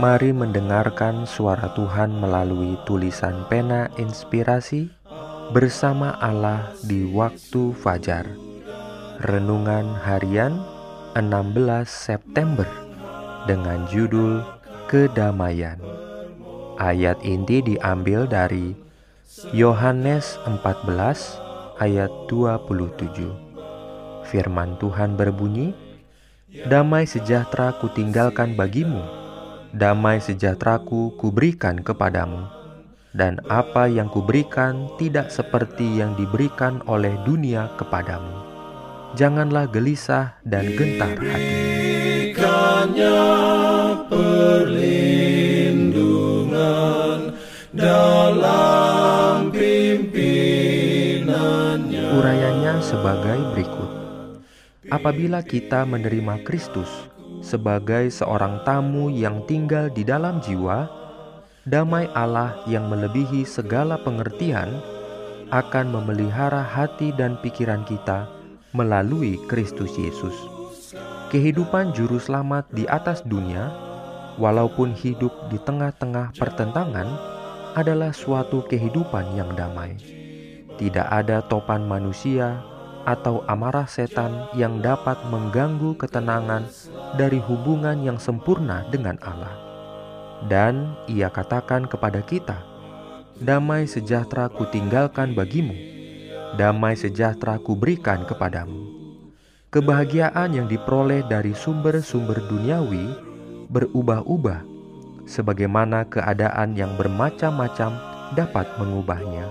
Mari mendengarkan suara Tuhan melalui tulisan pena inspirasi bersama Allah di waktu fajar. Renungan harian 16 September dengan judul Kedamaian. Ayat inti diambil dari Yohanes 14 ayat 27. Firman Tuhan berbunyi, Damai sejahtera kutinggalkan bagimu, damai sejahteraku kuberikan kepadamu, dan apa yang kuberikan tidak seperti yang diberikan oleh dunia kepadamu. Janganlah gelisah dan gentar hati. perlindungan dalam Urayanya sebagai berikut. Apabila kita menerima Kristus, sebagai seorang tamu yang tinggal di dalam jiwa, damai Allah yang melebihi segala pengertian akan memelihara hati dan pikiran kita melalui Kristus Yesus. Kehidupan juru selamat di atas dunia, walaupun hidup di tengah-tengah pertentangan, adalah suatu kehidupan yang damai. Tidak ada topan manusia atau amarah setan yang dapat mengganggu ketenangan dari hubungan yang sempurna dengan Allah. Dan ia katakan kepada kita, Damai sejahtera kutinggalkan bagimu, damai sejahtera kuberikan kepadamu. Kebahagiaan yang diperoleh dari sumber-sumber duniawi berubah-ubah, sebagaimana keadaan yang bermacam-macam dapat mengubahnya.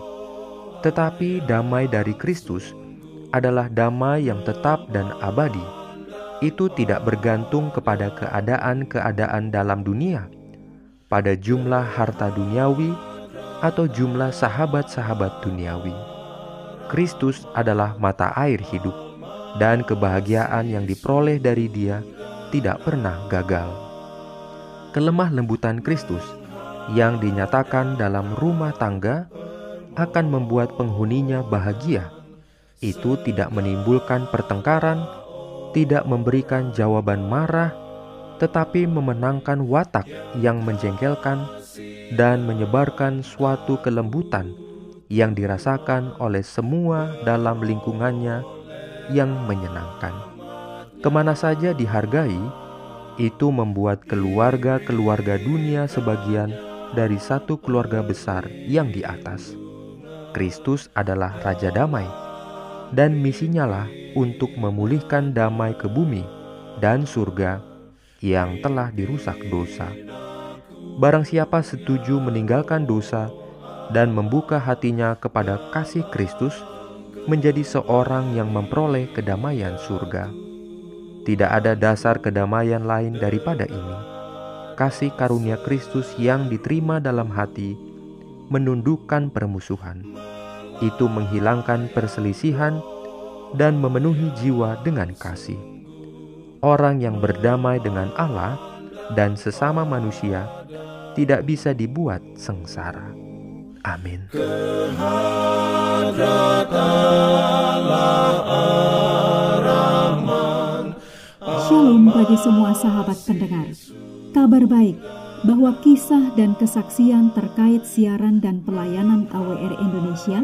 Tetapi damai dari Kristus adalah damai yang tetap dan abadi. Itu tidak bergantung kepada keadaan-keadaan dalam dunia, pada jumlah harta duniawi, atau jumlah sahabat-sahabat duniawi. Kristus adalah mata air hidup, dan kebahagiaan yang diperoleh dari Dia tidak pernah gagal. Kelemah lembutan Kristus yang dinyatakan dalam rumah tangga akan membuat penghuninya bahagia itu tidak menimbulkan pertengkaran, tidak memberikan jawaban marah, tetapi memenangkan watak yang menjengkelkan dan menyebarkan suatu kelembutan yang dirasakan oleh semua dalam lingkungannya yang menyenangkan. Ke mana saja dihargai, itu membuat keluarga-keluarga dunia sebagian dari satu keluarga besar yang di atas. Kristus adalah Raja Damai dan misinya lah untuk memulihkan damai ke bumi dan surga yang telah dirusak dosa. Barang siapa setuju meninggalkan dosa dan membuka hatinya kepada kasih Kristus, menjadi seorang yang memperoleh kedamaian surga. Tidak ada dasar kedamaian lain daripada ini. Kasih karunia Kristus yang diterima dalam hati menundukkan permusuhan itu menghilangkan perselisihan dan memenuhi jiwa dengan kasih. Orang yang berdamai dengan Allah dan sesama manusia tidak bisa dibuat sengsara. Amin. Shalom bagi semua sahabat pendengar. Kabar baik bahwa kisah dan kesaksian terkait siaran dan pelayanan AWR Indonesia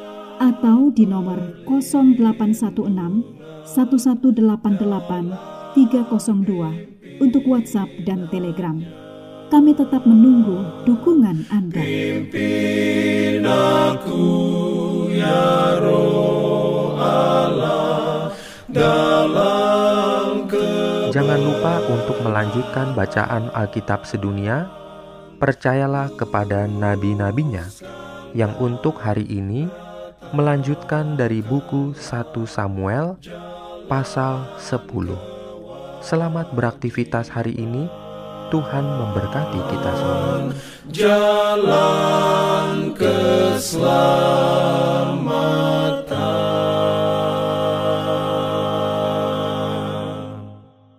atau di nomor 0816 1188 302 untuk WhatsApp dan Telegram. Kami tetap menunggu dukungan Anda. Pimpin aku ya roh Allah dalam ke Jangan lupa untuk melanjutkan bacaan Alkitab sedunia. Percayalah kepada nabi-nabinya yang untuk hari ini melanjutkan dari buku 1 Samuel pasal 10. Selamat beraktivitas hari ini. Tuhan memberkati kita semua. jalan keselamatan